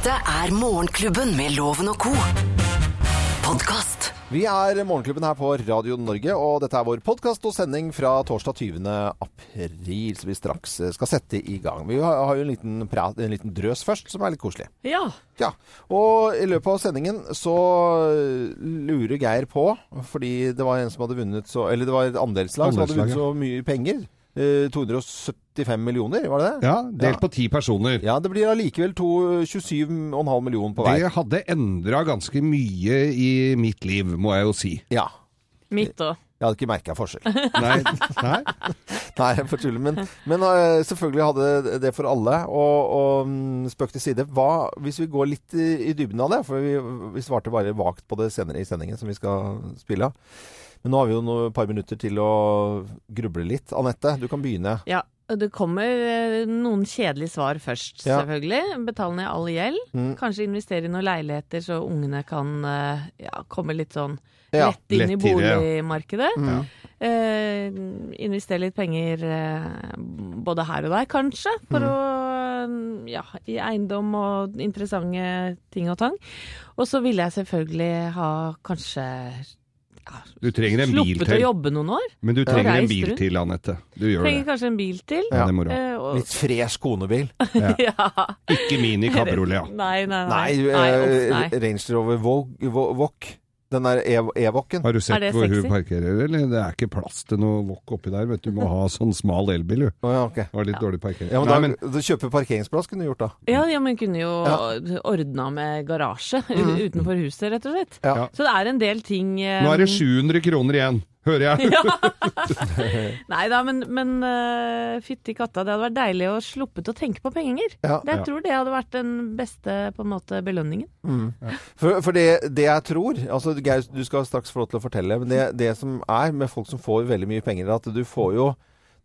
Dette er Morgenklubben med Loven og co. Podkast. Vi er Morgenklubben her på Radio Norge, og dette er vår podkast og sending fra torsdag 20. april, som vi straks eh, skal sette i gang. Vi har jo en liten, prat, en liten drøs først, som er litt koselig. Ja. Ja, og i løpet av sendingen så eh, lurer Geir på, fordi det var en som hadde vunnet så Eller det var et andelslag som hadde vunnet så mye penger. Eh, 275 millioner, var det det? Ja, delt på ti personer. Ja, det blir allikevel 27,5 millioner på vei. Det hadde endra ganske mye i mitt liv, må jeg jo si. Ja. Mitt òg. Jeg hadde ikke merka forskjell. Nei, nei? Nei, jeg får tulle. Men, men øh, selvfølgelig hadde det for alle. Og, og mm, spøk til side. Hva, hvis vi går litt i, i dybden av det, for vi, vi svarte bare vagt på det senere i sendingen som vi skal spille av. Men nå har vi jo et par minutter til å gruble litt. Anette, du kan begynne. Ja. Det kommer eh, noen kjedelige svar først, Ja. selvfølgelig. Betale ned all gjeld. Mm. Kanskje investere i noen leiligheter så ungene kan eh, ja, komme litt sånn Ja, lett inn i lett i boligmarkedet. ja. boligmarkedet. Mm. Eh, investere litt penger eh, både her og der, kanskje. For Mm. å Ja, i eiendom og interessante ting og tang. Og så ville jeg selvfølgelig ha kanskje ja, Du trenger en bil til. sluppet å jobbe noen år. Men du trenger en bil til, Anette. Du gjør Trenger det. kanskje en bil til. Ja. Eh, og- Litt fresh konebil. ja. Ikke Mini Cabriolet. ja. Nei, nei, nei. Nei, Nei, uff, nei. Range Rover Vogue- Vogue. Den der E-vokken. Har du sett hvor hvor hun parkerer, eller? Det er ikke plass til noe wok oppi der, vet du. Du må ha sånn smal elbil, du. Oh, ja, ok. Har litt dårlig parkering. Ja, men Nei, men kjøpe parkeringsplass kunne du gjort, da. Ja, ja, men kunne jo Ja. ordna med garasje mm. utenfor huset, rett og slett. Ja. Ja. Så det er en del ting um... nå er det 700 kroner igjen, hører jeg. Nei da, men, men uh, fytti katta, det hadde vært deilig å sluppet å tenke på penger. Ja. Det, jeg Ja. tror det hadde vært den beste på en måte belønningen. For, for det, det jeg tror altså Geir, du skal straks få lov til å fortelle, men det, det som er med folk som får veldig mye penger, er at du får jo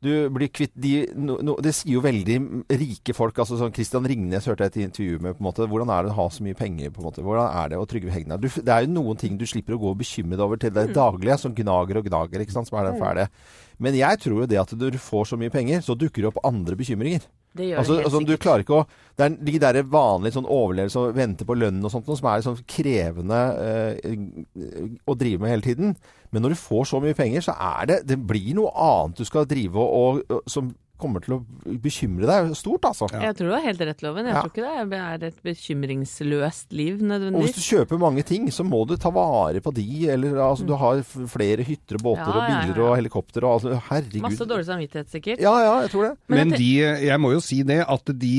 du blir kvitt de no, no, Det sier jo veldig rike folk. altså sånn Christian Ringnes hørte jeg et intervju med. på en måte, Hvordan er det å ha så mye penger? på en måte, Hvordan er det å Trygve Hegnar? Du, det er jo noen ting du slipper å gå og bekymre deg over til det daglige, som gnager og gnager. ikke sant, som er den fæle. Men jeg tror jo det at når du får så mye penger, så dukker det opp andre bekymringer. Det gjør Altså, det helt altså, du klarer ikke å Det er de der vanlige sånn overlevelse og vente på lønn og sånt, noe som er sånn krevende eh, å drive med hele tiden. Men når du får så mye penger, så er det Det blir noe annet du skal drive og, og, og som kommer til å bekymre deg stort, altså. Jeg tror du har helt rett, Loven. Jeg Ja. tror ikke det er et bekymringsløst liv, nødvendigvis. Og hvis du kjøper mange ting, så må du ta vare på de. Eller altså, du har flere hytter og båter Ja, og biler ja. og helikopter og altså, Herregud. Masse dårlig samvittighet, sikkert. Ja, ja, jeg tror det. Men Men de, jeg må jo si det, at de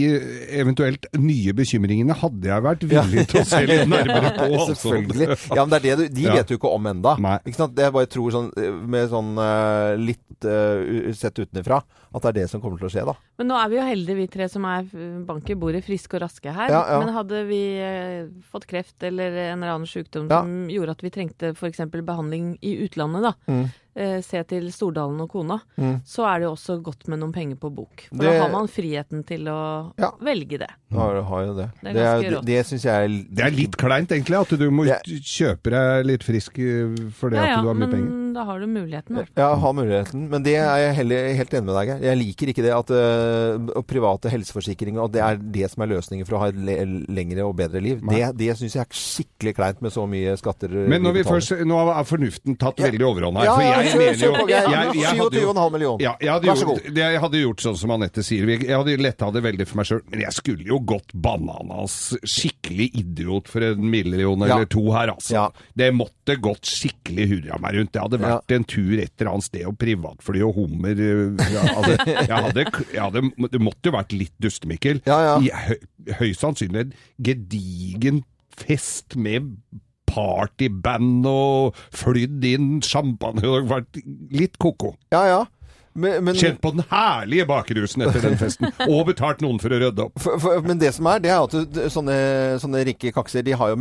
eventuelt nye bekymringene hadde jeg vært villig til å se litt nærmere på. altså. Selvfølgelig. Ja, men det er det du, de Ja. vet du ikke om enda. Nei. Ikke sant? Det jeg bare tror sånn, eh, med sånn eh, litt uh, sett utenfra, at det er det som kommer til å skje, da. Men nå er vi jo heldige, vi tre som er bank i bordet, friske og raske her. Ja, ja. Men hadde vi eh, fått kreft eller en eller annen sykdom Ja. som gjorde at vi trengte f.eks. behandling i utlandet, da. Mm. eh, Se til Stordalen og kona. Mm. Så er det jo også godt med noen penger på bok. For Det- da har man friheten til å Ja. velge det. Ja, du har jo det. Det er Det, er, det, det syns jeg er Det er litt kleint egentlig, at du må kjøpe deg litt frisk eh, fordi Ja at ja, du har mye men penger. da har du muligheten. i hvert fall. Ja, har muligheten. Men det er jeg heller, helt enig med deg, i. Jeg liker ikke det at øh, private helseforsikringer og det er det som er løsningen for å ha et le lengre og bedre liv. Nei. Det, det syns jeg er skikkelig kleint med så mye skatter Men når vi først, nå er fornuften tatt Ja. veldig overhånd her. Ja, for ja, jeg kjør, mener jo på, Geir. jeg, jeg hadde jo 27,5 millioner. Ja, jeg hadde, Vær så god. Gjort, jeg hadde gjort sånn som Anette sier. Jeg hadde letta det veldig for meg sjøl. Men jeg skulle jo gått bananas skikkelig idiot for en million Ja. eller to her, altså. Ja. Det måtte gått skikkelig hurra meg rundt. Det hadde vært en tur et eller annet sted og privatfly og hummer Jeg ja, altså, jeg hadde, jeg hadde, Det måtte jo vært litt dustemikkel. Ja, ja. I hø, høyst sannsynlig en gedigen fest med partyband og flydd inn champagne. Det hadde vært litt ko-ko. Ja, ja. Men, men, Kjent på den herlige bakerusen etter den festen, og betalt noen for å rydde opp. for, for, men det som er, det er at du, sånne, sånne rike kakser, de har, jo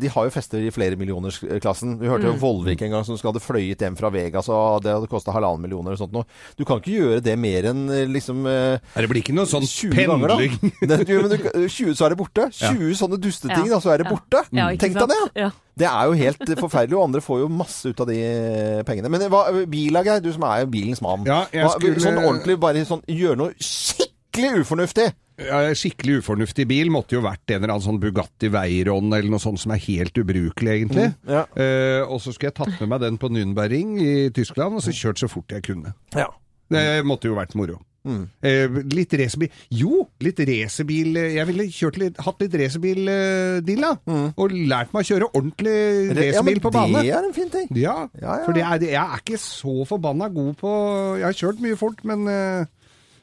de har jo fester i flere millionersklassen. Vi hørte jo Mm. Vollvik en gang som hadde fløyet hjem fra Vegas, og det hadde kosta halvannen millioner og sånt noe. Du kan ikke gjøre det mer enn eh, liksom eh, Er det blir ikke noe sånn 20 ganger, da. du, men du, 20, så er det borte. 20 sånne dusteting, Ja. da, så er det Ja. borte. Ja, Tenk deg det! Ja. Det er jo helt forferdelig, og andre får jo masse ut av de eh, pengene. Men hva, Bila, Geir, du som er jo bilens mann. Ja, jeg Hva- skulle- Sånn ordentlig, bare sånn, gjøre noe skikkelig ufornuftig. Ja, skikkelig ufornuftig bil måtte jo vært en eller annen sånn Bugatti Veyron eller noe sånt som er helt ubrukelig, egentlig. Ja. Eh, og så skulle jeg tatt med meg den på Nürnberring i Tyskland, og så kjørt så fort jeg kunne. ja. Det måtte jo vært moro. Eh, litt racerbil Jo, litt racerbil eh, Jeg ville kjørt litt, hatt litt racerbil-deal, da. Og lært meg å kjøre ordentlig Ja, racerbil på bane. Det er en fin ting. Ja, Ja, ja. for det er, jeg er ikke så forbanna god på Jeg har kjørt mye fort, men eh,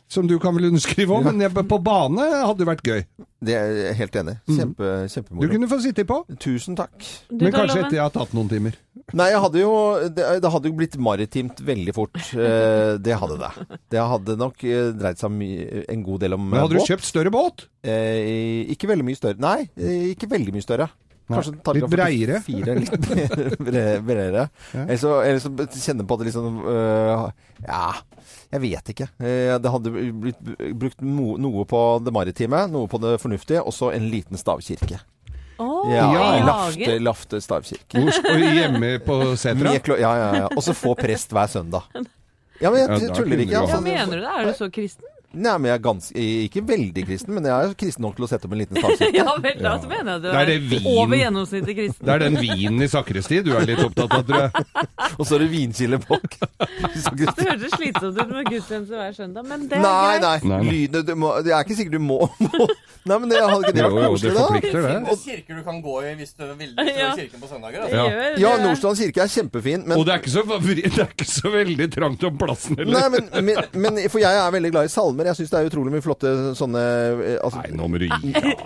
som du kan vel underskrive om, men jeg, på bane hadde det vært gøy. Det er jeg helt enig. Kjempe, Du Kjempemoro. kunne få sitte på. Tusen takk. Du Men kanskje etter jeg har tatt noen timer. Nei, jeg hadde jo Det, det hadde jo blitt maritimt veldig fort. Eh, det hadde det. Det hadde nok eh, dreid seg en god del om Men hadde båt. du kjøpt større båt? Eh, ikke veldig mye større. Nei, eh, ikke veldig mye større. Kanskje Nei, litt breiere. Fire, litt breiere. Ja. Eller så, eller så kjenne på at det liksom øh, Ja, jeg vet ikke. Eh, Det hadde blitt brukt noe på det maritime, noe på det fornuftige, og så en liten stavkirke. Å, Ja, i Lafte. Lafte stavkirke. Hjemme på setra? Ja, ja, ja. Og så få prest hver søndag. Ja, men jeg Ja, tuller ikke. du Ja, Altså, mener du det? Er du så kristen? Nei, men jeg er ganske Ikke veldig kristen, men jeg er kristen nok til å sette opp en liten stavkirke. Ja vel, da så mener jeg du Det er er, det vin. over gjennomsnittet kristen. Det er den vinen i sakristi du er litt opptatt av, tror jeg. Og så er det vinkilde bak. Det hørtes slitsomt ut med gudstjeneste hver søndag, men det er Nei, greit. nei. Nei, nei. Lyden du må, Det er ikke sikkert du må, må. Nei, men det hadde ikke det Jo, vært jo, det koselig, da? forplikter, det. finnes kirker du kan gå i hvis du vil til Ja. kirken på søndager. Altså. Ja. gjør Ja, det. Nordstrand kirke er kjempefin, men Og det er, ikke så, det er ikke så veldig trangt om plassen Nei, men, men, men For jeg er veldig glad i salmer. Jeg syns det er utrolig mye flotte sånne eh, altså, Nei, nå må du gi deg.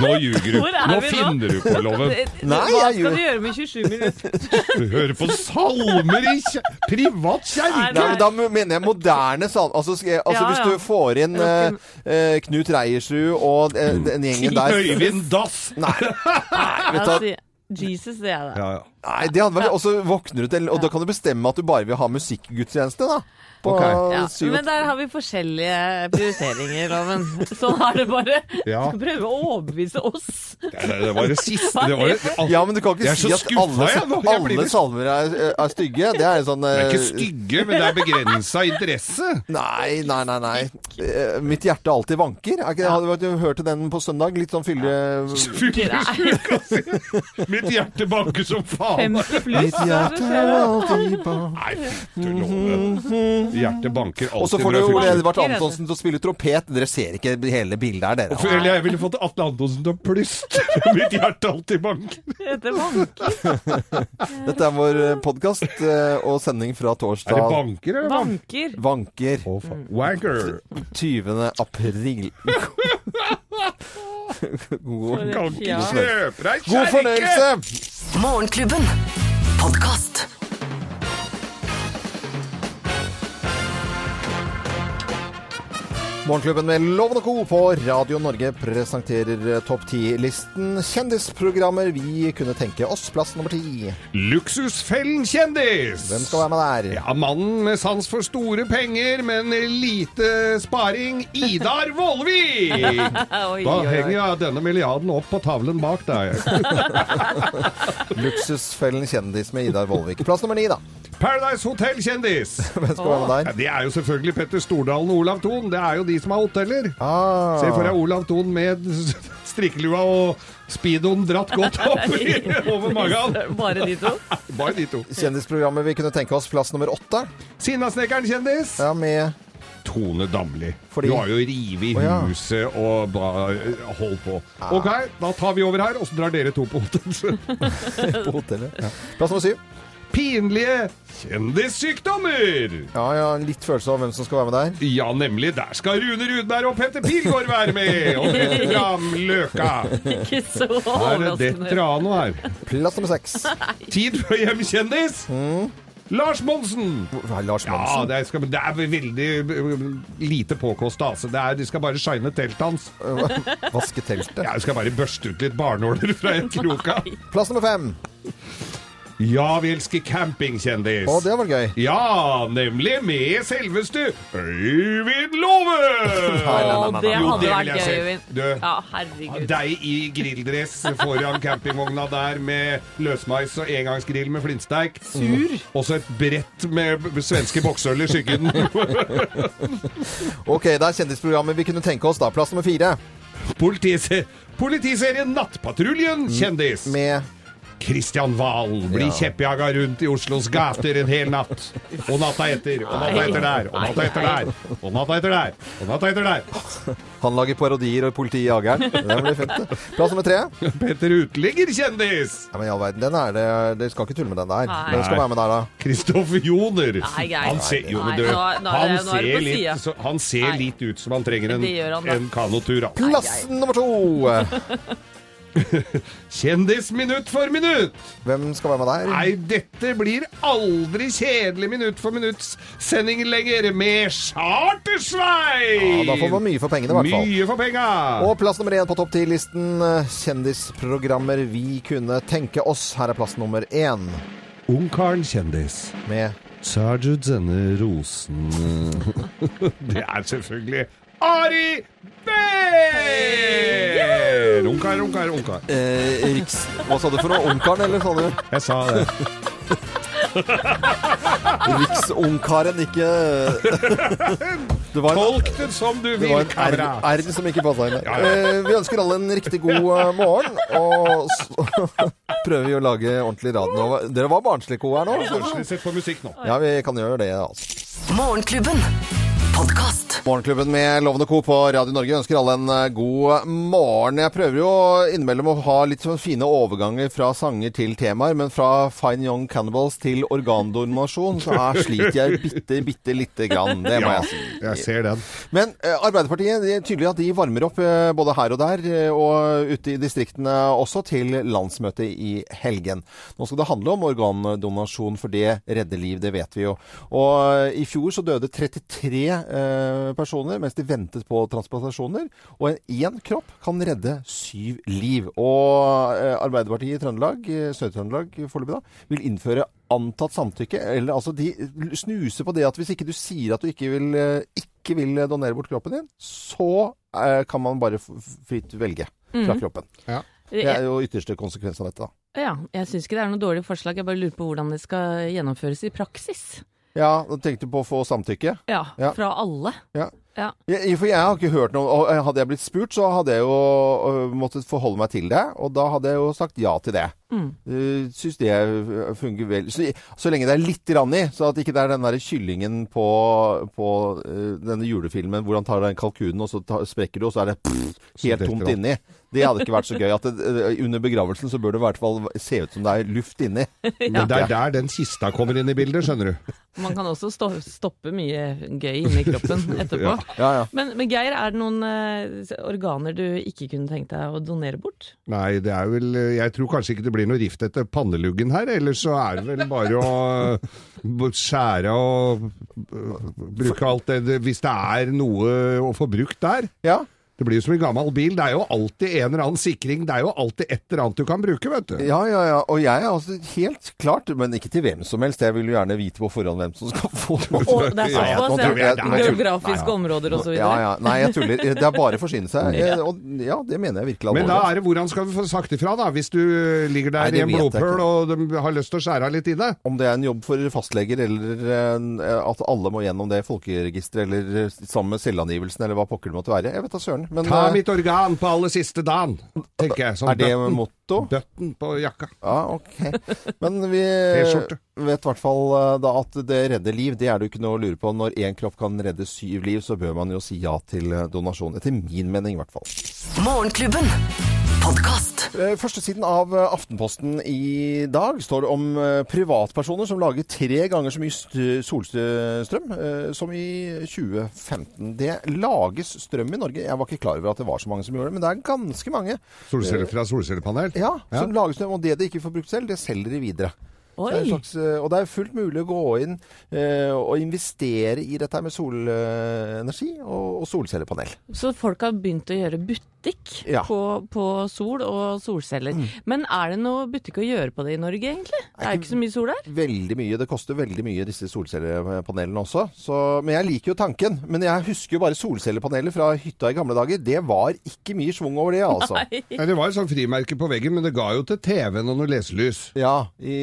Nå ljuger du. Nå finner du på, Loven. Nei, Hva skal du gjøre med 27 minutter? Du hører på salmer i kje privat kjerke! Nei, men Da mener jeg moderne salmer. Altså, skal altså Ja, Hvis ja. du får inn eh, eh, Knut Reiersrud og eh, den gjengen der Øyvind Dass! Nei, vet du, hva? Altså, Jesus, det er det. Ja, ja. Nei, det hadde vært Og så våkner du til Og da kan du bestemme at du bare vil ha musikkgudstjeneste, da. På Ok. Ja, men der har vi forskjellige prioriteringer, Loven. Sånn er det bare. Ja. Skal prøve å overbevise oss. Det, det, det var det siste det var det, Ja, men du kan ikke si at alle, jeg. Jeg alle salmer er, er stygge. Det er sånn Det er eh, ikke stygge, men det er begrensa interesse. Nei, nei, nei. nei. Eh, Mitt hjerte alltid vanker. Er ikke, hadde du hørt den på søndag? Litt sånn fylle... Mitt hjerte banker som faen. 50 pluss. Mitt hjerte er alltid på Nei, fytti. Hjertet banker Og så alltid får når du jeg Ole fyller Edvard Antonsen til å spille trompet. Dere ser ikke hele bildet her, dere. Eller jeg ville fått Atle Antonsen til å plystre. Mitt hjerte alltid banker. Dette banker. Dette er vår podkast og sending fra Er det torsdag banker eller banker? Vanker. Vanker. Å, faen. Wanker. 20. april. God, Kan ikke Ja. kjøpe deg God kjerke! fornøyelse! Morgenklubben. Podkast. Morgenklubben med Loven og Co. på Radio Norge presenterer Topp 10-listen kjendisprogrammer vi kunne tenke oss. Plass nummer ti. Luksusfellen kjendis! Hvem skal være med der? Ja, mannen med sans for store penger, men lite sparing. Idar Vollvik! Da henger jeg denne milliarden opp på tavlen bak deg. Luksusfellen kjendis med Idar Vollvik. Plass nummer ni, da. Paradise Hotel-kjendis! Hvem skal være med Ja, der? det er jo selvfølgelig Petter Stordalen og Olav Thon. Det er jo de som har hoteller. Ah. Se for deg Olav Thon med strikkelua og speedoen dratt godt opp i- over magen. Bare de to? Bare de to. Kjendisprogrammet vi kunne tenke oss. Plass nummer åtte. Sinnasnekkeren kjendis. Ja, med Tone Damli. Fordi- Du har jo revet i Å, ja. huset og bare holdt på. Ok, da tar vi over her, og så drar dere to på hotellet. på hotellet. Plass nummer syv. Pinlige kjendissykdommer! Ja, ja, litt følelse av hvem som skal være med der. Ja, nemlig. Der skal Rune Rudberg og Petter Pilgaard være med! Og Petter av løka. Ikke så Her er det detter av noe her. Plass nummer seks. Tid for hjemkjendis! Lars Monsen! Hva er Lars Ja, Monsen. det, skal, det er veldig uh, lite påkosta. Altså. Det er, de skal bare shine teltet hans. Vaske teltet. Ja, de skal bare børste ut litt barnåler fra en kroka. Plass nummer fem. Ja, vi elsker campingkjendis. Å, det var gøy. Ja, nemlig med selveste Øyvind Låve! Å, det Jo, hadde det vil vært jeg gøy. Øyvind. Du, Ja, herregud. Deg i grilldress foran campingvogna der med løsmais og engangsgrill med flintsteik. Sur. Og så et brett med b- svenske boksøl i skyggen. Ok, det er kjendisprogrammet vi kunne tenke oss da. Plass nummer fire. Politise Politiserien Nattpatruljen, kjendis. Med Kristian Wahl blir Ja. kjeppjaga rundt i Oslos gater en hel natt. Og natta etter, og natta etter der, og natta etter der, og natta etter der, og natta etter der. Han lager parodier og politiet jager han. Det blir fint. Plass nummer tre. Petter Uteligger, kjendis. Ja, men i all verden, den er det Dere skal ikke tulle med den der. Nei. Hvem skal være med der, da? Kristoffer Joner. Nei, Han ser, jo, men Nei, du, han nå er det ser, litt, så, han ser Nei. litt ut som han trenger en, en kanotur. da. Plass nummer to. Kjendis minutt for minutt. Hvem skal være med der? Nei, dette blir aldri kjedelig minutt for minutts sending lenger med Chartersveien! Ja, da får man mye for pengene, i hvert fall. Mye for penga! Og plass nummer én på topp ti-listen. eh, Kjendisprogrammer vi kunne tenke oss. Her er plass nummer én. Ungkaren kjendis. Med Sergeant du rosen Det er selvfølgelig Ari Behn! Ungkar, ungkar, ungkar. eh, Riks... Hva sa du for noe? Ungkaren, eller sa du? Jeg sa det. Riksungkaren, ikke Det var en Tolk det som du vil, Det var en R. R som ikke passa inn. Ja, ja. Eh, vi ønsker alle en riktig god eh, morgen, og så prøver vi å lage ordentlig radio. Dere var barnslige ko her nå. Kanskje Sett på musikk nå. Ja, vi kan gjøre det, altså. Morgenklubben. Podkast. Morgenklubben med Lovende Co. på Radio Norge ønsker alle en eh, god morgen. Jeg prøver jo innimellom å ha litt sånn fine overganger fra sanger til temaer, men fra Fine Young Cannibals til organdonasjon, så her sliter jeg bitte, bitte lite grann. Det må Ja, jeg si. jeg ser den. Men eh, Arbeiderpartiet det er tydelig at de varmer opp eh, både her og der, eh, og ute i distriktene også, til landsmøtet i helgen. Nå skal det handle om organdonasjon, for det redder liv, det vet vi jo. Og eh, i fjor så døde 33 eh, personer mens de ventet på transplantasjoner, og én kropp kan redde syv liv. Og eh, Arbeiderpartiet i Trøndelag, eh, Sør-Trøndelag foreløpig da, vil innføre antatt samtykke. Eller altså, de snuser på det at hvis ikke du sier at du ikke vil, eh, ikke vil donere bort kroppen din, så kan man bare fritt velge fra kroppen. Det er jo ytterste konsekvens av dette. da. Ja, jeg syns ikke det er noe dårlig forslag. Jeg bare lurer på hvordan det skal gjennomføres i praksis. Ja, da tenkte du på å få samtykke? Ja, Ja. fra alle. Ja. Ja. Jeg, for jeg har ikke hørt noe og Hadde jeg blitt spurt, så hadde jeg jo øh, måttet forholde meg til det. Og da hadde jeg jo sagt ja til det. Mm. Uh, Syns det øh, fungerer vel. Så, så lenge det er litt rann i, så at ikke det er den der kyllingen på, på øh, denne julefilmen hvor han tar den kalkunen, og så tar, sprekker det, og så er det pff, helt tomt inni. Det hadde ikke vært så gøy. At det, under begravelsen så bør det i hvert fall se ut som det er luft inni. Men det er der den kista kommer inn i bildet, skjønner du. Man kan også stå, stoppe mye gøy inni kroppen etterpå. Ja, ja. Men, men Geir, er det noen uh, organer du ikke kunne tenkt deg å donere bort? Nei, det er vel Jeg tror kanskje ikke det blir noe rift etter panneluggen her, ellers så er det vel bare å uh, skjære og uh, bruke alt det Hvis det er noe å få brukt der. ja. Det blir jo som en gammel bil. Det er jo alltid en eller annen sikring. Det er jo alltid et eller annet du kan bruke, vet du. Ja, ja, ja. Og jeg er altså helt klart, men ikke til hvem som helst. Jeg vil jo gjerne vite på forhånd hvem som skal få. Og det er Ja, ja, såpass, ja. Tuller. Geografiske områder og så videre. ja. ja. Nei, jeg tuller. Det er bare å forsyne seg. Og ja, det mener jeg virkelig Men da er det hvordan skal vi få sagt ifra, da? Hvis du ligger der Nei, i en blodpøl og de har lyst til å skjære av litt i det? Om det er en jobb for fastleger, eller eh, at alle må gjennom det folkeregisteret, eller sammen med selvangivelsen, eller hva pokker det måtte være. Jeg vet da søren. Men Ta eh, mitt organ på aller siste dagen, tenker jeg. Er det button. motto? Bøtten på jakka. Ja, ok. Men vi vet i hvert fall eh, da at det redder liv. Det er det jo ikke noe å lure på. Når én kropp kan redde syv liv, så bør man jo si ja til eh, donasjon. Etter min mening, i hvert fall. Morgenklubben. Podkast. Eh, Førstesiden av eh, Aftenposten i dag står det om eh, privatpersoner som lager tre ganger så mye st- solstrøm som i 2015. Det lages strøm i Norge. Jeg var ikke klar over at det var så mange som gjorde det, men det er ganske mange. Solceller fra solcellepanel. Ja, Ja. som lager strøm. Og det de ikke får brukt selv, det selger de videre. Det er slags, og det er fullt mulig å gå inn eh, og investere i dette med solenergi og, og solcellepanel. Så folk har begynt å gjøre but statikk Ja. på, på sol og solceller. Men er det noe butikk å gjøre på det i Norge, egentlig? Det er jo ikke så mye sol der. Veldig mye. Det koster veldig mye, disse solcellepanelene også. Så, men jeg liker jo tanken. Men jeg husker jo bare solcellepaneler fra hytta i gamle dager. Det var ikke mye schwung over det, altså. Nei, det var et sånt frimerke på veggen, men det ga jo til TV-en og noe leselys. Ja, i,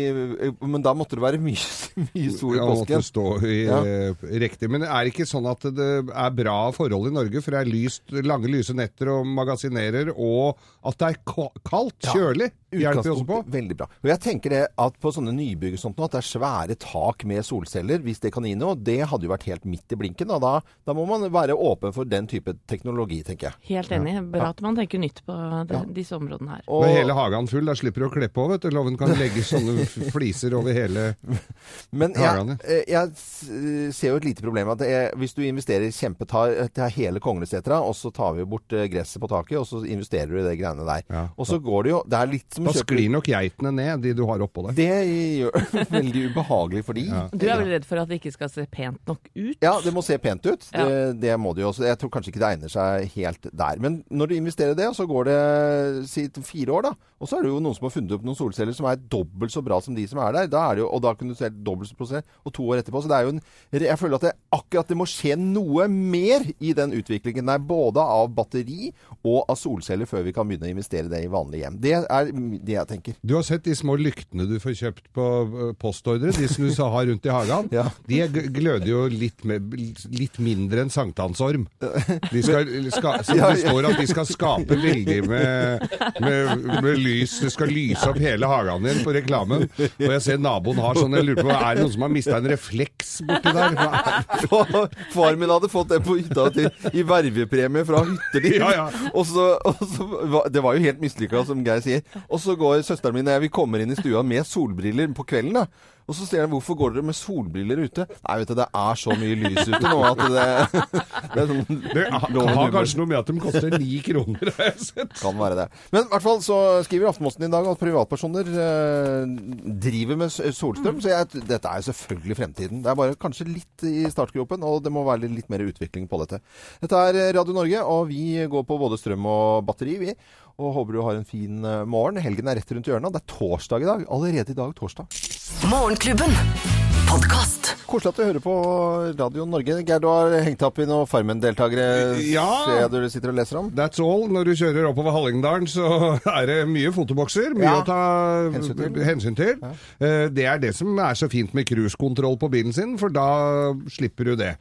men da måtte det være mye, mye sol i Ja, måtte stå i Ja. eh, riktig. Men er det ikke sånn at det er bra forhold i Norge? For det er lyst, lange lyse netter og magasinerer, og at det er ka- kaldt, Ja. kjølig, hjelper jo også på. Veldig bra. Og jeg tenker det at på sånne nybygg og sånt nå, at det er svære tak med solceller, hvis det kan gi noe, det hadde jo vært helt midt i blinken. Og da, da må man være åpen for den type teknologi, tenker jeg. Helt enig. Bra at man tenker nytt på de, Ja. disse områdene her. Og, Med hele hagen full, da slipper du å kle på, vet du. Loven kan legge sånne fliser over hele men jeg, eh, jeg ser jo et lite problem. at er, Hvis du investerer kjempetar til hele Konglesetra, og så tar vi bort eh, gresset på taket, og så investerer du i det greiene der. Ja. Og så går det jo Det er litt som Da sklir nok geitene ned, de du har oppå der. Det gjør veldig ubehagelig for de. Du er vel redd for at det ikke skal se pent nok ut? Ja, det må se pent ut. Ja. Det, det må det jo også. Jeg tror kanskje ikke det egner seg helt der. Men når du investerer det, og så går det si fire år, da. Og så er det jo noen som har funnet opp noen solceller som er dobbelt så bra som de som er der. Da er det jo, og da kunne du se dobbelt så prosent, og to år etterpå. Så det er jo en Jeg føler at det akkurat det må skje noe mer i den utviklingen der. Både av batteri og av solceller før vi kan begynne å investere det i vanlige hjem. Det er det jeg tenker. Du har sett de små lyktene du får kjøpt på eh, postordre, de som du har rundt i hagen? Ja. De er gløder jo litt, med, litt mindre enn sankthansorm. De skal, ska, som det står at de skal skape veldig med, med, med lys. Det skal lyse opp hele hagen din på reklamen. Og jeg ser naboen har sånn, jeg lurer på, er det noen som har mista en refleks borti der? Far min hadde fått det på hytta til, i vervepremie fra Hytteliv. Ja, ja. Og så Det var jo helt mislykka, som Geir sier. Og så går søsteren min og jeg, vi kommer inn i stua med solbriller på kvelden. da. Og så sier han 'hvorfor går dere med solbriller ute'? Nei, vet du, det er så mye lys ute nå at det, det sånn Det ha- har kanskje noe med at de koster ni kroner, har jeg sett. Kan være det. Men i hvert fall så skriver Aftenposten i dag at privatpersoner eh, driver med solstrøm. solstrøm. Så jeg, dette er jo selvfølgelig fremtiden. Det er bare kanskje litt i startgropen, og det må være litt mer utvikling på dette. Dette er Radio Norge, og vi går på både strøm og batteri, vi. Og håper du har en fin eh, morgen. Helgen er rett rundt hjørnet. Det er torsdag i dag. Allerede i dag torsdag. Morgenklubben. Podkast. Koselig at du hører på Radio Norge. Geir, du har hengt opp i noen Farmen-deltakere, Ja. ser jeg du sitter og leser om. That's all. Når du kjører oppover Hallingdalen, så er det mye fotobokser. Mye Ja. å ta Hensyn til. hensyn til. Ja. Det er det som er så fint med cruisekontroll på bilen sin, for da slipper du det.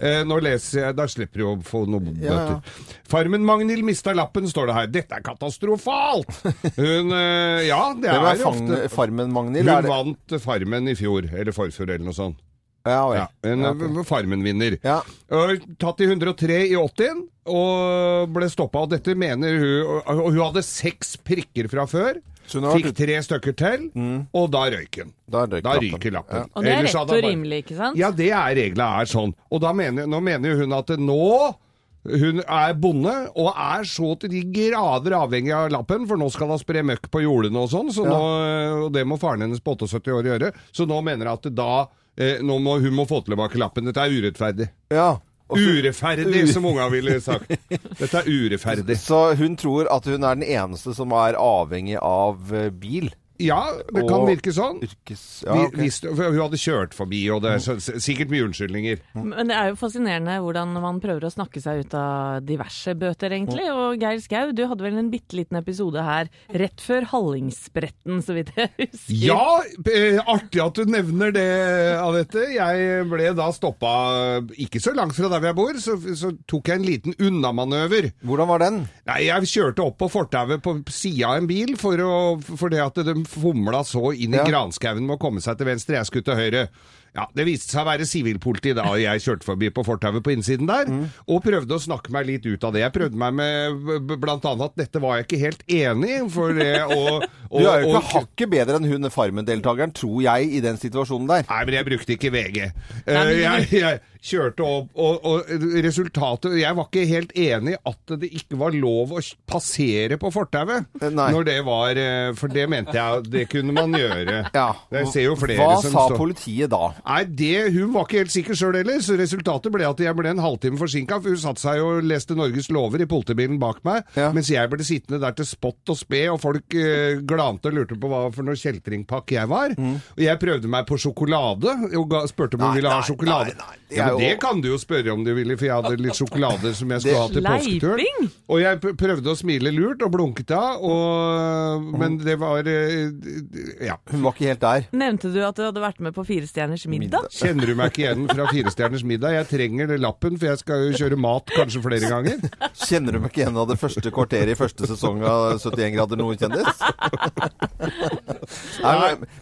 Eh, Nå leser jeg Da slipper du å få noen Ja, ja. bøter. Farmen Magnhild mista lappen, står det her. Dette er katastrofalt! Hun eh, Ja, det det er ofte Farmen, Magnhild? Hun Er det- vant Farmen i fjor, eller forfjor, eller noe sånt. Ja, vel. Ja, en Ja, ok. eh, Farmen-vinner. Ja. Tatt i 103 i 80 og ble stoppa. Og dette mener hun Og hun hadde seks prikker fra før. Fikk tre stykker til, og da røyk hun. Da røyk Da lappen. ryker lappen. Ja. Og det er rett og rimelig, ikke sant? Ja, det er regla er sånn. Og da mener, nå mener hun at nå hun er bonde og er så til de grader avhengig av lappen, for nå skal hun spre møkk på jordene og sånn, så nå, og det må faren hennes på 78 år gjøre. Så nå mener hun at da eh, må, hun må få tilbake lappen. Dette er urettferdig. Ja. Urettferdig, som unga ville sagt. Dette er urettferdig. Så hun tror at hun er den eneste som er avhengig av eh, bil? Ja, det kan Og- virke sånn. Yrkes... Ja, okay. hvis, hun hadde kjørt forbi, og det er så, sikkert mye unnskyldninger. Men det er jo fascinerende hvordan man prøver å snakke seg ut av diverse bøter, egentlig. Og Geir Skau, du hadde vel en bitte liten episode her rett før Hallingsbretten, så vidt jeg husker. Ja, eh, artig at du nevner det, Anette. Jeg ble da stoppa ikke så langt fra der hvor jeg bor, så, så tok jeg en liten unnamanøver. Hvordan var den? Nei, jeg kjørte opp på fortauet på sida av en bil for, å, for det at de fomla så inn i Ja. granskauen med å komme seg til venstre. Jeg skulle til høyre. Ja, Det viste seg å være sivilpoliti da jeg kjørte forbi på fortauet på innsiden der, og prøvde å snakke meg litt ut av det. Jeg prøvde meg med b- b- blant annet at dette var jeg ikke helt enig i, for det å, Du er jo Og- ikke hakket bedre enn hun Farmen-deltakeren, tror jeg, i den situasjonen der. Nei, men jeg brukte ikke VG. Nei, Eh, men du- jeg, jeg kjørte opp, og, og resultatet Jeg var ikke helt enig i at det ikke var lov å passere på fortauet. Eh. Når det var eh, For det mente jeg det kunne man gjøre. Ja. Jeg ser jo flere Hva som sa står- politiet da? Nei, det, Hun var ikke helt sikker sjøl heller, så resultatet ble at jeg ble en halvtime forsinka. For hun satte seg og leste Norges lover i politibilen bak meg, Ja. mens jeg ble sittende der til spott og spe, og folk eh, glante og lurte på hva for noe kjeltringpakk jeg var. Og jeg prøvde meg på sjokolade, og ga, spurte om hun ville ha sjokolade. nei, nei, nei. ja, jo- det kan du jo spørre om du ville, for jeg hadde litt sjokolade som jeg skulle ha til påsketuren. Og jeg prøvde å smile lurt og blunket av, og, men det var eh, Ja. Hun var ikke helt der. Nevnte du at du hadde vært med på Fire stjerners middag? Kjenner du meg ikke igjen fra Firestjerners middag? Jeg trenger det lappen, for jeg skal jo kjøre mat kanskje flere ganger. Kjenner du meg ikke igjen av det første kvarteret i første sesong av 71 grader nord kjendis? Nei,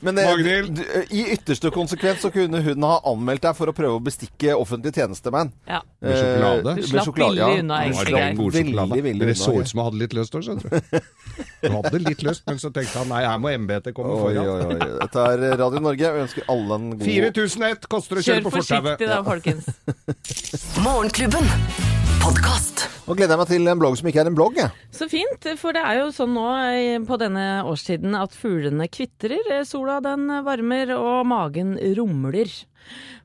men, men eh, I ytterste konsekvens så kunne hun ha anmeldt deg for å prøve å bestikke offentlig tjenestemann. Ja. Med sjokolade? Eh, Du slapp sjokolade, billig ja. unna, Det egentlig, Veldig, sjokolade. veldig det så ut som han hadde litt lyst òg, skjønner du. Du hadde litt lyst, men så tenkte han nei, her må embetet komme Oi, oi, foran. oi. Dette er Radio Norge. Vi ønsker alle en god 4001 koster å kjøre Kjør på fortauet. forsiktig da, folkens. Morgenklubben. Podkast. Nå gleder jeg meg til en blogg som ikke er en blogg. Jeg. Så fint, for det er jo sånn nå eh, på denne årstiden at fuglene kvitrer. Eh, Sola den varmer, og magen rumler.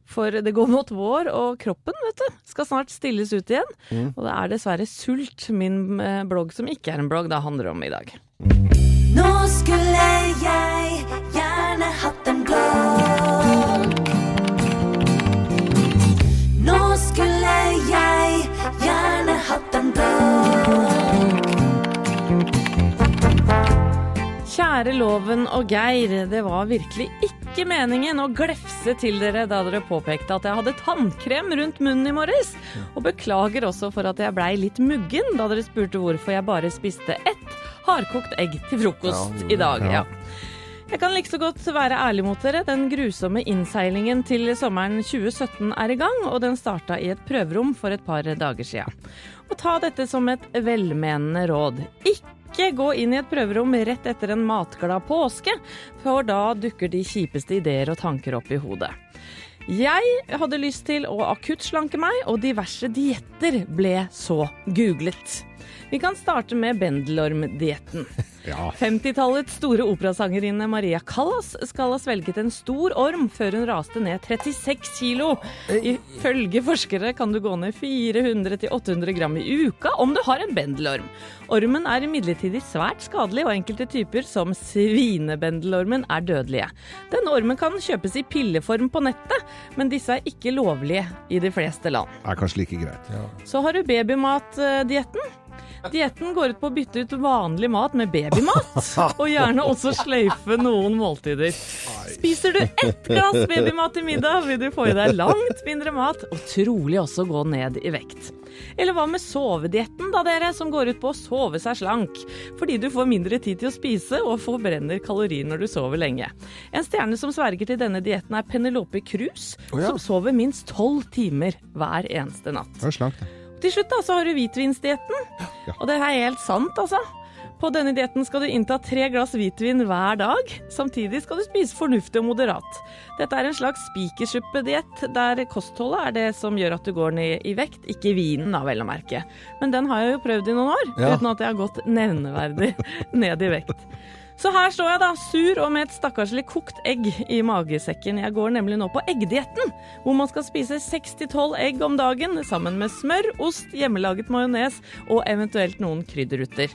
For det går mot vår, og kroppen vet du, skal snart stilles ut igjen. Og det er dessverre sult min eh, blogg, som ikke er en blogg, det handler om i dag. Nå skulle jeg Kjære Loven og Geir, det var virkelig ikke meningen å glefse til dere da dere påpekte at jeg hadde tannkrem rundt munnen i morges. Og beklager også for at jeg blei litt muggen da dere spurte hvorfor jeg bare spiste ett hardkokt egg til frokost i dag. Ja. Jeg kan like så godt være ærlig mot dere. Den grusomme innseilingen til sommeren 2017 er i gang, og den starta i et prøverom for et par dager sia. Og ta dette som et velmenende råd. Ikke gå inn i et prøverom rett etter en matglad påske, for da dukker de kjipeste ideer og tanker opp i hodet. Jeg hadde lyst til å akutt slanke meg, og diverse dietter ble så googlet. Vi kan starte med bendelormdietten. Ja. 50-tallets store operasangerinne Maria Callas skal ha svelget en stor orm før hun raste ned 36 kilo. Ifølge forskere kan du gå ned 400-800 gram i uka om du har en bendelorm. Ormen er imidlertid svært skadelig, og enkelte typer, som svinebendelormen, er dødelige. Denne ormen kan kjøpes i pilleform på nettet, men disse er ikke lovlige i de fleste land. Det Er kanskje like greit. Så har du babymatdietten. Dietten går ut på å bytte ut vanlig mat med babymat, og gjerne også sløyfe noen måltider. Spiser du ett glass babymat til middag, vil du få i deg langt mindre mat, og trolig også gå ned i vekt. Eller hva med sovedietten, da dere, som går ut på å sove seg slank? Fordi du får mindre tid til å spise og forbrenner kalorier når du sover lenge. En stjerne som sverger til denne dietten er Penelope Cruz, oh ja. som sover minst tolv timer hver eneste natt. Det er slankt, det. Til slutt da, så har du hvitvinsdietten. Og det er helt sant, altså. På denne dietten skal du innta tre glass hvitvin hver dag. Samtidig skal du spise fornuftig og moderat. Dette er en slags spikersuppediett, der kostholdet er det som gjør at du går ned i vekt, ikke vinen da, vel å merke. Men den har jeg jo prøvd i noen år, Ja. uten at jeg har gått nevneverdig ned i vekt. Så her står jeg da, sur og med et stakkarslig kokt egg i magesekken. Jeg går nemlig nå på eggdietten, hvor man skal spise 6-12 egg om dagen sammen med smør, ost, hjemmelaget majones og eventuelt noen krydderurter.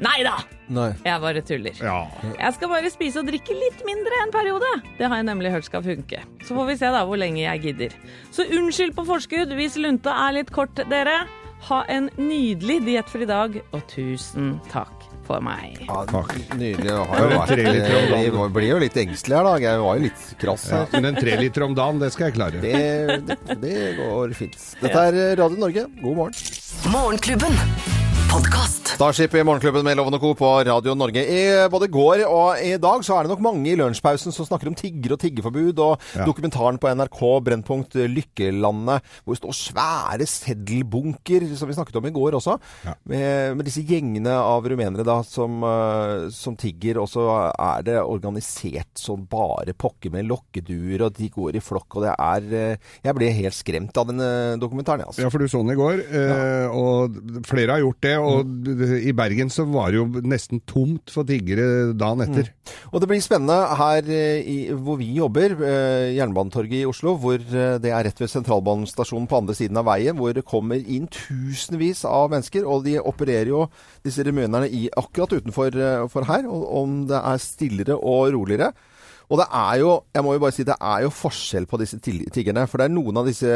Nei da! Nei. Jeg bare tuller. Ja. Jeg skal bare spise og drikke litt mindre en periode. Det har jeg nemlig hørt skal funke. Så får vi se da hvor lenge jeg gidder. Så unnskyld på forskudd hvis lunta er litt kort, dere. Ha en nydelig diettfri dag, og tusen takk for meg. Ja, Takk. Nydelig. Det har jo vært, eh, vi blir jo litt engstelige her, da. Jeg var jo litt krass Ja, men en tre liter om dagen, det skal jeg klare. Det, det, det går fint. Dette er Radio Norge. God morgen. Morgenklubben. Podkast. Starship i Morgenklubben med Loven og Co. på Radio Norge. I både går og i dag så er det nok mange i lunsjpausen som snakker om tigger og tiggeforbud, og Ja. dokumentaren på NRK Brennpunkt Lykkelandet, hvor det står svære seddelbunker, som vi snakket om i går også, Ja. med, med disse gjengene av rumenere da, som, eh, som tigger, og så er det organisert som bare pokker med lokkeduer, og de går i flokk, og det er eh, Jeg ble helt skremt av denne dokumentaren, altså. Ja, for du så den i går, eh, og flere har gjort det. Og Mm. i Bergen så var det jo nesten tomt for tiggere dagen etter. Og det blir spennende her eh, i, hvor vi jobber, eh, Jernbanetorget i Oslo, hvor eh, det er rett ved sentralbanestasjonen på andre siden av veien, hvor det kommer inn tusenvis av mennesker, og de opererer jo disse rumenerne i akkurat utenfor for her, og om det er stillere og roligere. Og det er jo, jeg må jo bare si, det er jo forskjell på disse tiggerne. For det er noen av disse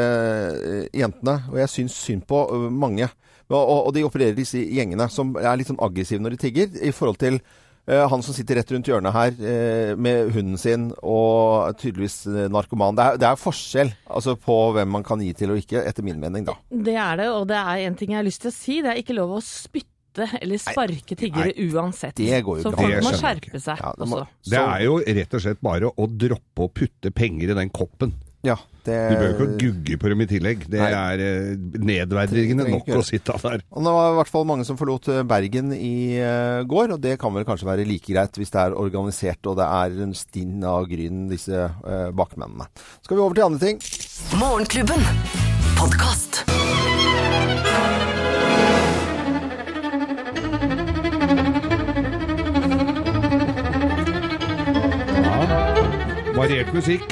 jentene, og jeg syns synd på mange, og, og, de opererer disse gjengene som er litt sånn aggressive når de tigger, i forhold til eh, han som sitter rett rundt hjørnet her eh, med hunden sin og tydeligvis eh, narkoman. Det er, det er forskjell altså, på hvem man kan gi til og ikke, etter min mening, da. Det er det, og det er en ting jeg har lyst til å si. Det er ikke lov å spytte eller sparke tiggere uansett. det går jo Så folk må skjerpe seg Ja, det må- også. Det er jo rett og slett bare å droppe å putte penger i den koppen. Ja, det, Du behøver ikke å gugge på dem i tillegg. Det Nei. er eh, nedverdigende nok å sitte der. Og det var i hvert fall mange som forlot eh, Bergen i eh, går, og det kan vel kanskje være like greit hvis det er organisert og det er en stinn av gryn, disse bakmennene. Skal vi over til andre ting? Morgenklubben. Podkast. Variert musikk,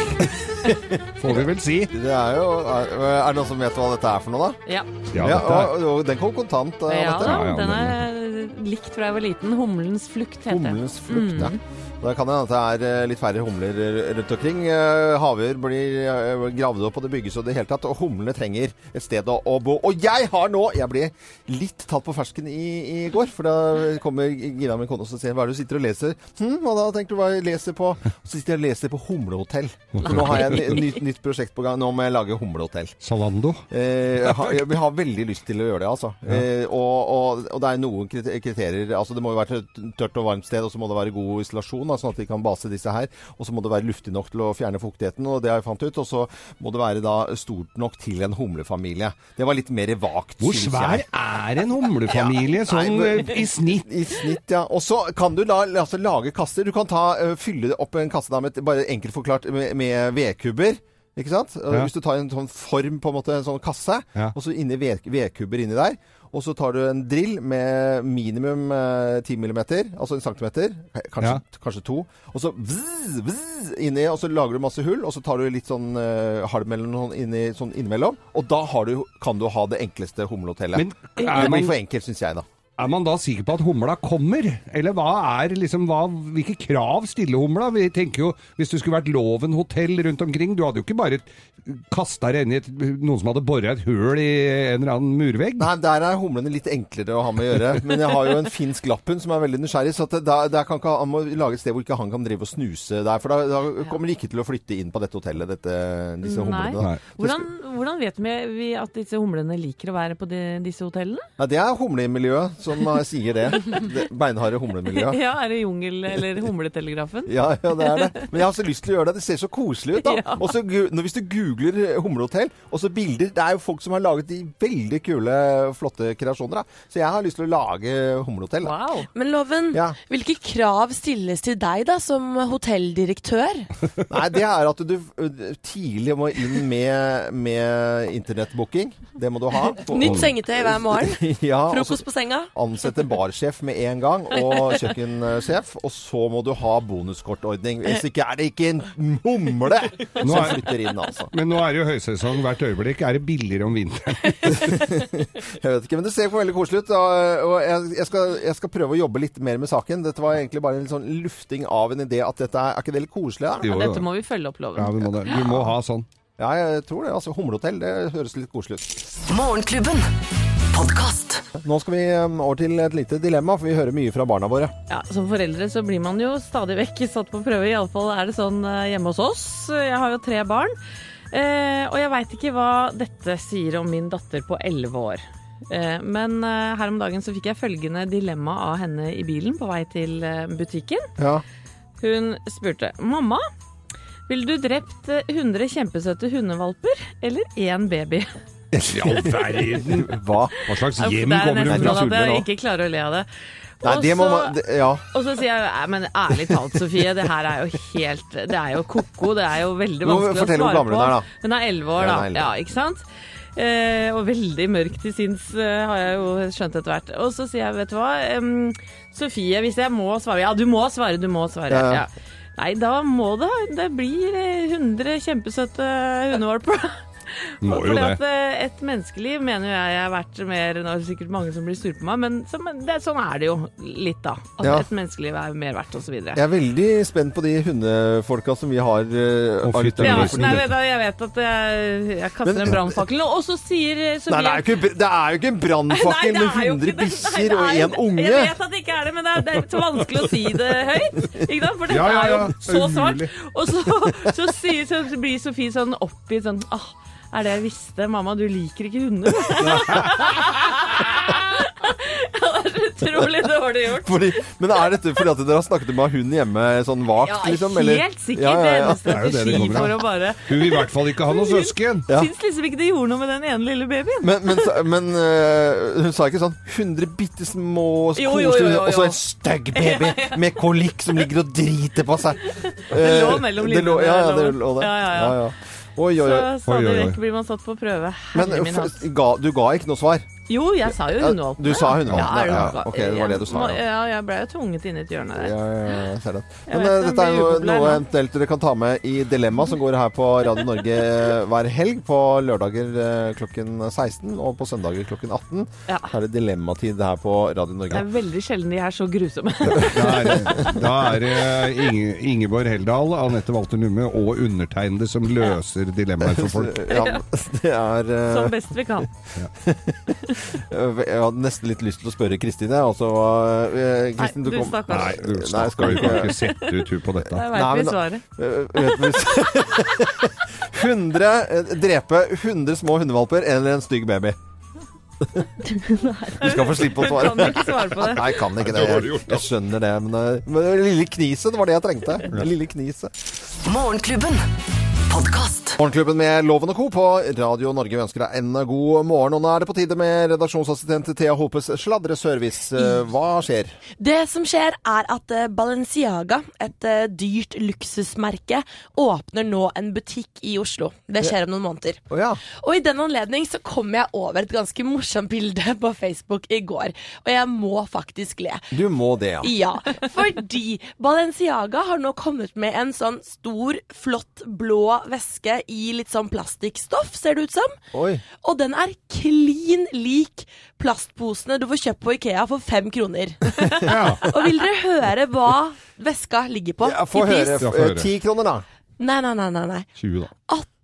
får vi vel si. Det er jo Er, er det noen som vet hva dette er for noe, da? Ja, Ja, er, og, og den kom kontant. eh, ja dette. da, Ja, ja, den den er likt fra jeg var liten. Humlens flukt heter den. Humlens flukt, Mm. ja. Da kan det hende at det er eh, litt færre humler rundt omkring. Eh, Haver blir eh, gravd opp, og det bygges og det hele tatt. Og humlene trenger et sted å, bo. Og jeg har nå Jeg ble litt tatt på fersken i, i går. For da kommer Gina, min kone, og sier hva er det du sitter og leser? Hm, og da? Tenker du hva jeg leser på? Så sitter jeg og leser på Humlehotell. For nå har jeg et nytt, nytt prosjekt på gang. Nå må jeg lage humlehotell. Salando. Eh, jeg, har, jeg har veldig lyst til å gjøre det, altså. Eh, og, og, og det er noen kriterier. Altså, det må jo være et tørt og varmt sted, og så må det være god isolasjon, da, sånn at de kan base disse her. Og så må det være luftig nok til å fjerne fuktigheten, og det har jeg fant ut. Og så må det være da stort nok til en humlefamilie. Det var litt mer vagt, Hvor svær er en humlefamilie Ja, sånn nei, eh, i snitt? I snitt, ja. Og så kan du da altså, lage kasser. Du kan ta, eh, fylle opp en kasse da, med, bare enkelt forklart med, med vedkubber. Ikke sant? Ja. Hvis du tar en sånn form, på en måte, en sånn kasse, Ja. og så inni ved- vedkubber inni der, og så tar du en drill med minimum eh, 10 mm, altså en centimeter, kanskje, kanskje to, og så vzz, vzz, inni, og så lager du masse hull, og så tar du litt sånn eh, halm eller noe inni, sånn innimellom, og da har du, kan du ha det enkleste humlehotellet. Men det blir for enkelt, syns jeg, da. Er man da sikker på at humla kommer? Eller hva er liksom, hva, hvilke krav stiller humla? Vi tenker jo, Hvis det skulle vært Loven hotell rundt omkring, du hadde jo ikke bare kasta deg inn i et, noen som hadde bora et høl i en eller annen murvegg. Nei, der er humlene litt enklere å ha med å gjøre. Men jeg har jo en finsk lapphund som er veldig nysgjerrig, så at det- der, der kan ikke, han må lage et sted hvor ikke han kan drive og snuse der. For da, da kommer de ikke til å flytte inn på dette hotellet, dette, disse Nei. humlene. da. Nei. Hvordan, hvordan vet vi at disse humlene liker å være på de, disse hotellene? Nei, det er humlemiljøet som eh, sier det. det beinharde humlemiljøet. Ja, er det jungel- eller humletelegrafen? Ja, ja, det er det. Men jeg har så lyst til å gjøre det. Det ser så koselig ut, da. Ja. Og så hvis du googler eh, humlehotell, og så bilder Det er jo folk som har laget de veldig kule, flotte kreasjoner, da. Så jeg har lyst til å lage humlehotell. Wow. Men Loven, Ja. hvilke krav stilles til deg da som hotelldirektør? Nei, det er at du tidlig må inn med, med internettbooking. Det må du ha. Nytt sengetøy hver morgen. Ja, Frokost på senga. Ansette barsjef med en gang, og kjøkkensjef. Og så må du ha bonuskortordning. Hvis ikke er det ikke en humle som er- flytter inn, altså. Men nå er det jo høysesong hvert øyeblikk. Er det billigere om vinteren? Jeg vet ikke, men det ser veldig koselig ut. Og jeg, jeg, skal, jeg skal prøve å jobbe litt mer med saken. Dette var egentlig bare en sånn lufting av en idé at dette er, er ikke det litt koselig? Da? Jo, Ja, dette må vi følge opp, Loven. Ja, vi må det. Du må ha sånn. Ja, jeg tror det. altså Humlehotell, det høres litt koselig ut. Morgenklubben. Podcast. Nå skal vi um, over til et lite dilemma, for vi hører mye fra barna våre. Ja, Som foreldre så blir man jo stadig vekk satt på prøve. Iallfall er det sånn eh, hjemme hos oss. Jeg har jo tre barn. Eh, og jeg veit ikke hva dette sier om min datter på elleve år. Eh, Men eh, her om dagen så fikk jeg følgende dilemma av henne i bilen på vei til eh, butikken. Ja. Hun spurte mamma, ville du drept eh, 100 kjempesøte hundevalper eller én baby? I all verden! Hva? Hva slags hjem det er kommer hun nesten nå? Det at nesten at jeg ikke klarer å le av det. Nei, det må man det, Ja. Og så sier jeg men ærlig talt, Sofie, det her er jo helt Det er jo ko-ko. Det er jo veldig vanskelig å svare på. hun er, da. Hun er elleve år, da. er 11. Ja, ikke sant? Eh, og veldig mørk til sinns, eh, har jeg jo skjønt etter hvert. Og så sier jeg, vet du hva, um, Sofie, hvis jeg må svare Ja, du må svare, du må svare. Ja, ja. Nei, da må det Det blir eh, 100 kjempesøte hundevalper. Må jo Fordi det. at eh, et menneskeliv mener jeg er verdt mer Nå er det sikkert mange som blir sure på meg, men så, det, sånn er det jo litt, da. At Ja. et menneskeliv er mer verdt, osv. Jeg er veldig spent på de hundefolka som vi har uh, oh, fytti Ja, nei, nei, vet jeg vet at jeg, jeg kaster Men- en brannfakkel nå, og så sier så Sofie Nei, det er jo ikke, det er jo ikke en brannfakkel med det er 100 ikke det. Nei, bikkjer og én unge. Jeg vet at det ikke er det, men det er, det er så vanskelig å si det høyt. Ikke sant? For dette Ja, ja, er jo så svart. Og så, så, sier, så blir Sofie sånn oppgitt sånn ah, er det jeg visste? Mamma, du liker ikke hunder. Er utrolig dårlig gjort. Fordi, men er dette fordi at dere har snakket med hund hjemme sånn vagt, Ja, liksom? eller? helt sikkert. Ja, ja, ja. Det er det strategi for å bare Hun vil i hvert fall ikke ha noen søsken. Ja. Syns liksom ikke det gjorde noe med den ene lille babyen. Men, men, men uh, hun sa ikke sånn 100 bitte små jo. Og så en stygg baby med kolikk som ligger og driter på seg. Det lå Eh, mellom det linjene, Ja, ja, det lå det. Ja, ja, ja. Oi, oi, Så oi. stadig oi, oi. vekk blir man satt på prøve. Men min hatt. ga, du ga ikke noe svar? Jo, jeg sa jo Ja, hundevalpene. du sa hundevalpene, Ja, er ja. Ok, det var det du sa, ja. ja, jeg ble jo tvunget inn i et hjørne der. Ja, ja, ja, jeg ser det. Men vet eh, dette er jo noe eventuelt dere kan ta med i Dilemma, som går her på Radio Norge hver helg. På lørdager eh, klokken 16 og på søndager klokken 18. Ja. Så er det dilemmatid her på Radio Norge. Det er veldig sjelden de er så grusomme. Da er, det- da er det Inge, Ingeborg Heldal, Anette Walter Numme og undertegnede som løser dilemmaer for folk. Ja, det er eh, Som best vi kan. Jeg hadde nesten litt lyst til å spørre Kristine. Altså, eh, Kristin, Nei, du kom- stakkars. Nei, du Nei, skal du vi ikke- ikke sette ut hun på dette. Der Nei, veit men svaret. Eh, vet vi 100 eh, Drepe 100 små hundevalper eller en stygg baby? Du skal få slippe å svare. Kan ikke svare på det. Nei, jeg kan ikke det. Jeg, jeg skjønner det. Men, eh, men det lille kniset, det var det jeg trengte. Det lille kniset. Morgenklubben. Podkast. Morgenklubben med Loven og Co. på Radio Norge Vi ønsker deg en god morgen. Og nå er det på tide med redaksjonsassistent Thea Hopes sladreservice. Eh, Hva skjer? Det som skjer, er at eh, Balenciaga, et eh, dyrt luksusmerke, åpner nå en butikk i Oslo. Det skjer om noen måneder. Oh, ja. Og i den anledning så kom jeg over et ganske morsomt bilde på Facebook i går. Og jeg må faktisk le. Du må det, ja. Ja, fordi Balenciaga har nå kommet med en sånn stor, flott blå veske i litt sånn plastikkstoff, ser det ut som. Oi. Og den er klin lik plastposene du får kjøpt på Ikea for fem kroner. Ja. Og vil dere høre hva veska ligger på Ja, Få i høre. Eh, høre. Ti kroner, da. Nei, nei, nei, nei, nei. 20, da. 18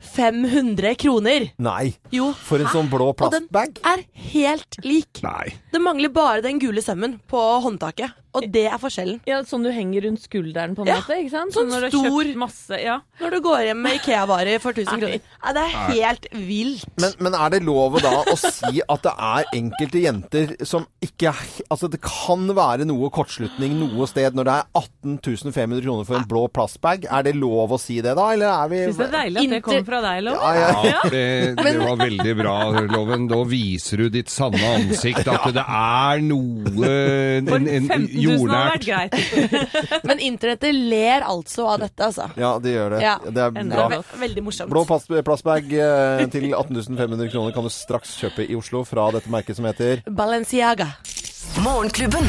500 kroner. Nei. Jo, For en sånn blå plastbag. og den er helt lik. Nei. Det mangler bare den gule sømmen på håndtaket. Og det er forskjellen. Ja, Sånn du henger rundt skulderen, på en Ja, måte? ikke sant? sånn når stor- masse Ja. Når du går hjem med Ikea-varer for 1000 kroner. Ja, det er helt vilt. Men, men er det lov da å si at det er enkelte jenter som ikke Altså det kan være noe kortslutning noe sted når det er 18 500 kroner for en blå plastbag. Er det lov å si det da, eller er vi Syns det er deilig at det kommer fra deg, Loven. Ja, ja. Ja, det, det var veldig bra, Loven. Da viser du ditt sanne ansikt. At det er noe en, For en, en 15 000 hadde jordnært vært greit. Men internettet ler altså av dette, altså. Ja, det gjør det. Ja. Det er bra. Ve veldig morsomt. Blå plast, plastbag eh, til 18 500 kroner kan du straks kjøpe i Oslo fra dette merket som heter Balenciaga. Morgenklubben.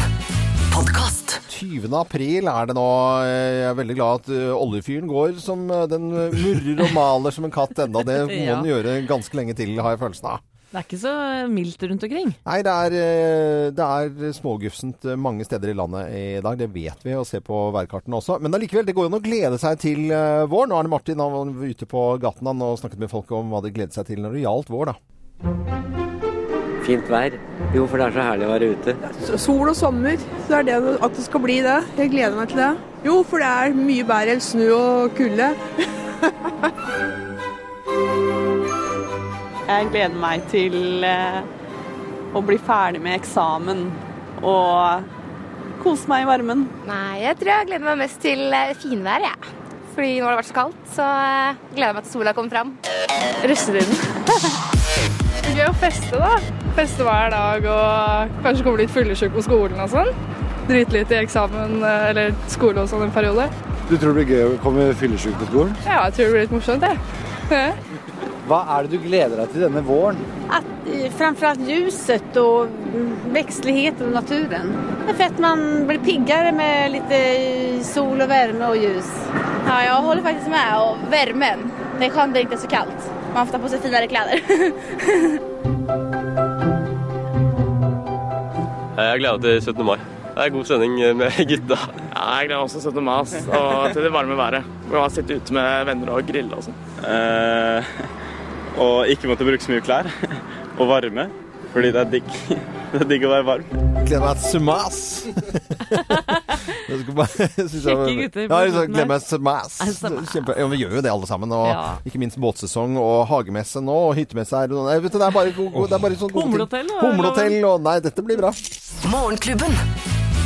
Podkast. 20. april er det nå. Jeg er veldig glad at eh, oljefyren går som eh, den murrer og maler som en katt enda. Det må Ja. den gjøre ganske lenge til, har jeg følelsen av. Det er ikke så mildt rundt omkring. Nei, det er, eh, det er smågufsent eh, mange steder i landet i dag. Det vet vi, og ser på værkartene også. Men allikevel, det går jo an å glede seg til eh, vår. Nå er det Martin han var ute på gaten han, og snakket med folk om hva de gledet seg til når det gjaldt vår, da. Fint vær. Jo, for det er så herlig å være ute. Sol og sommer, så er det at det skal bli det. Jeg gleder meg til det. Jo, for det er mye bedre enn snø og kulde. Jeg gleder meg til eh, å bli ferdig med eksamen og kose meg i varmen. Nei, jeg tror jeg gleder meg mest til eh, finvær, jeg. Fordi nå har det vært så kaldt, så eh, gleder jeg meg til sola kommer fram. Russetiden. Gøy å feste, da. Feste hver dag og kanskje komme litt fyllesyk på skolen og sånn. Drite litt i eksamen eh, eller skole og sånn en periode. Du tror det blir gøy å komme fyllesyk på skolen? Ja, jeg tror det blir litt morsomt, jeg. Hva er det du gleder deg til denne våren? At, eh, framförallt ljuset og vekstligheten og naturen. Det er fett att man blir piggere med lite sol og varme og ljus. Ja, jeg holder faktisk med. Og varmen. Det er skjønt det ikke er så kallt. Man får ta på sig finare kläder. Jeg gleder meg til 17. mai. Det er god stemning med gutta. Ja, jeg gleder meg også til 17. mai og til det varme været. Hvor man sitter ute med venner og grille og sånn. Eh, og ikke måtte bruke så mye klær. Og varme, fordi det er digg. Det er digg å være varm. Gleder meg til mas. Jeg skulle bare- synes Kjekke gutter Ja, liksom, glem SMS. Kjempe, ja, vi gjør jo det alle sammen. Og Ja. ikke minst båtsesong og hagemesse nå, og hyttemesse her. og- Nei, vet du, det er bare, go- det er bare sånn gode ting. Humlehotell, og- Humlehotell og Nei, dette blir bra. Morgenklubben.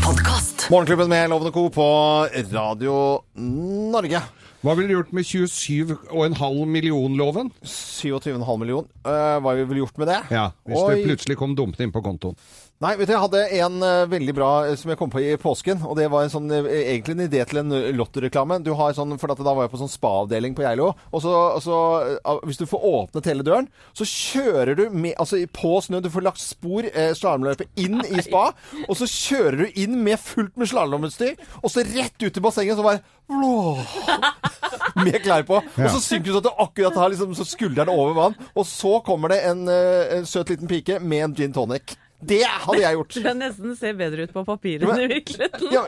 Podcast. Morgenklubben med Lovende Co. på Radio Norge. Hva ville du gjort med 27,5 million-loven? 27,5 million. Uh, hva vi ville gjort med det? Ja, hvis Oi. det plutselig kom dumpende inn på kontoen. Nei, vet du, jeg hadde en uh, veldig bra eh, som jeg kom på i påsken. Og det var en sånn, eh, egentlig en idé til en Lotto-reklame. Du har sånn, for at da var jeg på sånn spa-avdeling på Geilo. Og så, og så hvis du får åpnet hele døren, så kjører du med, altså i- på snø. Du får lagt spor, eh, slalåmløype, inn i spa. Og så kjører du inn med fullt med slalåmutstyr. Og så rett ut i bassenget, så bare med klær på. Og så synker du sånn at du akkurat har liksom, skuldrene over vann. Og så kommer det en, en søt liten pike med en gin tonic. Det hadde jeg gjort. Det nesten ser bedre ut på papiret enn i virkeligheten. Ja,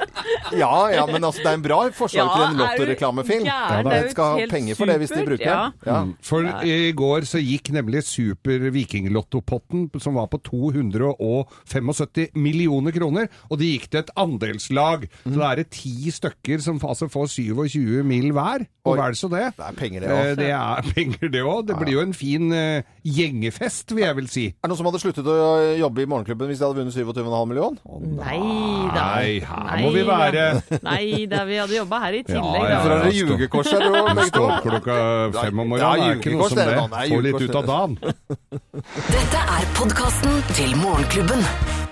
ja, ja, men altså, det er en bra forslag Ja, til en lottoreklamefilm. Ja, Det er jo skal ha penger for det hvis de bruker ja. Ja. Mm. For i går så gikk nemlig Super Vikinglottopotten, som var på 275 millioner kroner, og det gikk til et andelslag. Så da er det ti stykker som altså får 27 mil hver. Og hva er det så det? Det er penger, det òg. også. Det er penger, det òg. Det blir jo en fin eh, gjengefest, vil jeg vel si. Er det noen som hadde sluttet å jobbe i Morgenklubben hvis de hadde vunnet 27,5 millioner? Nei da. Nei, her må vi være. Nei da, vi hadde jobba her i tillegg. ja, da. Fra det ljugekors her, begge Stå opp klokka fem om morgenen, det er ikke noe som det Få litt ut av dagen. Dette er podkasten til Morgenklubben.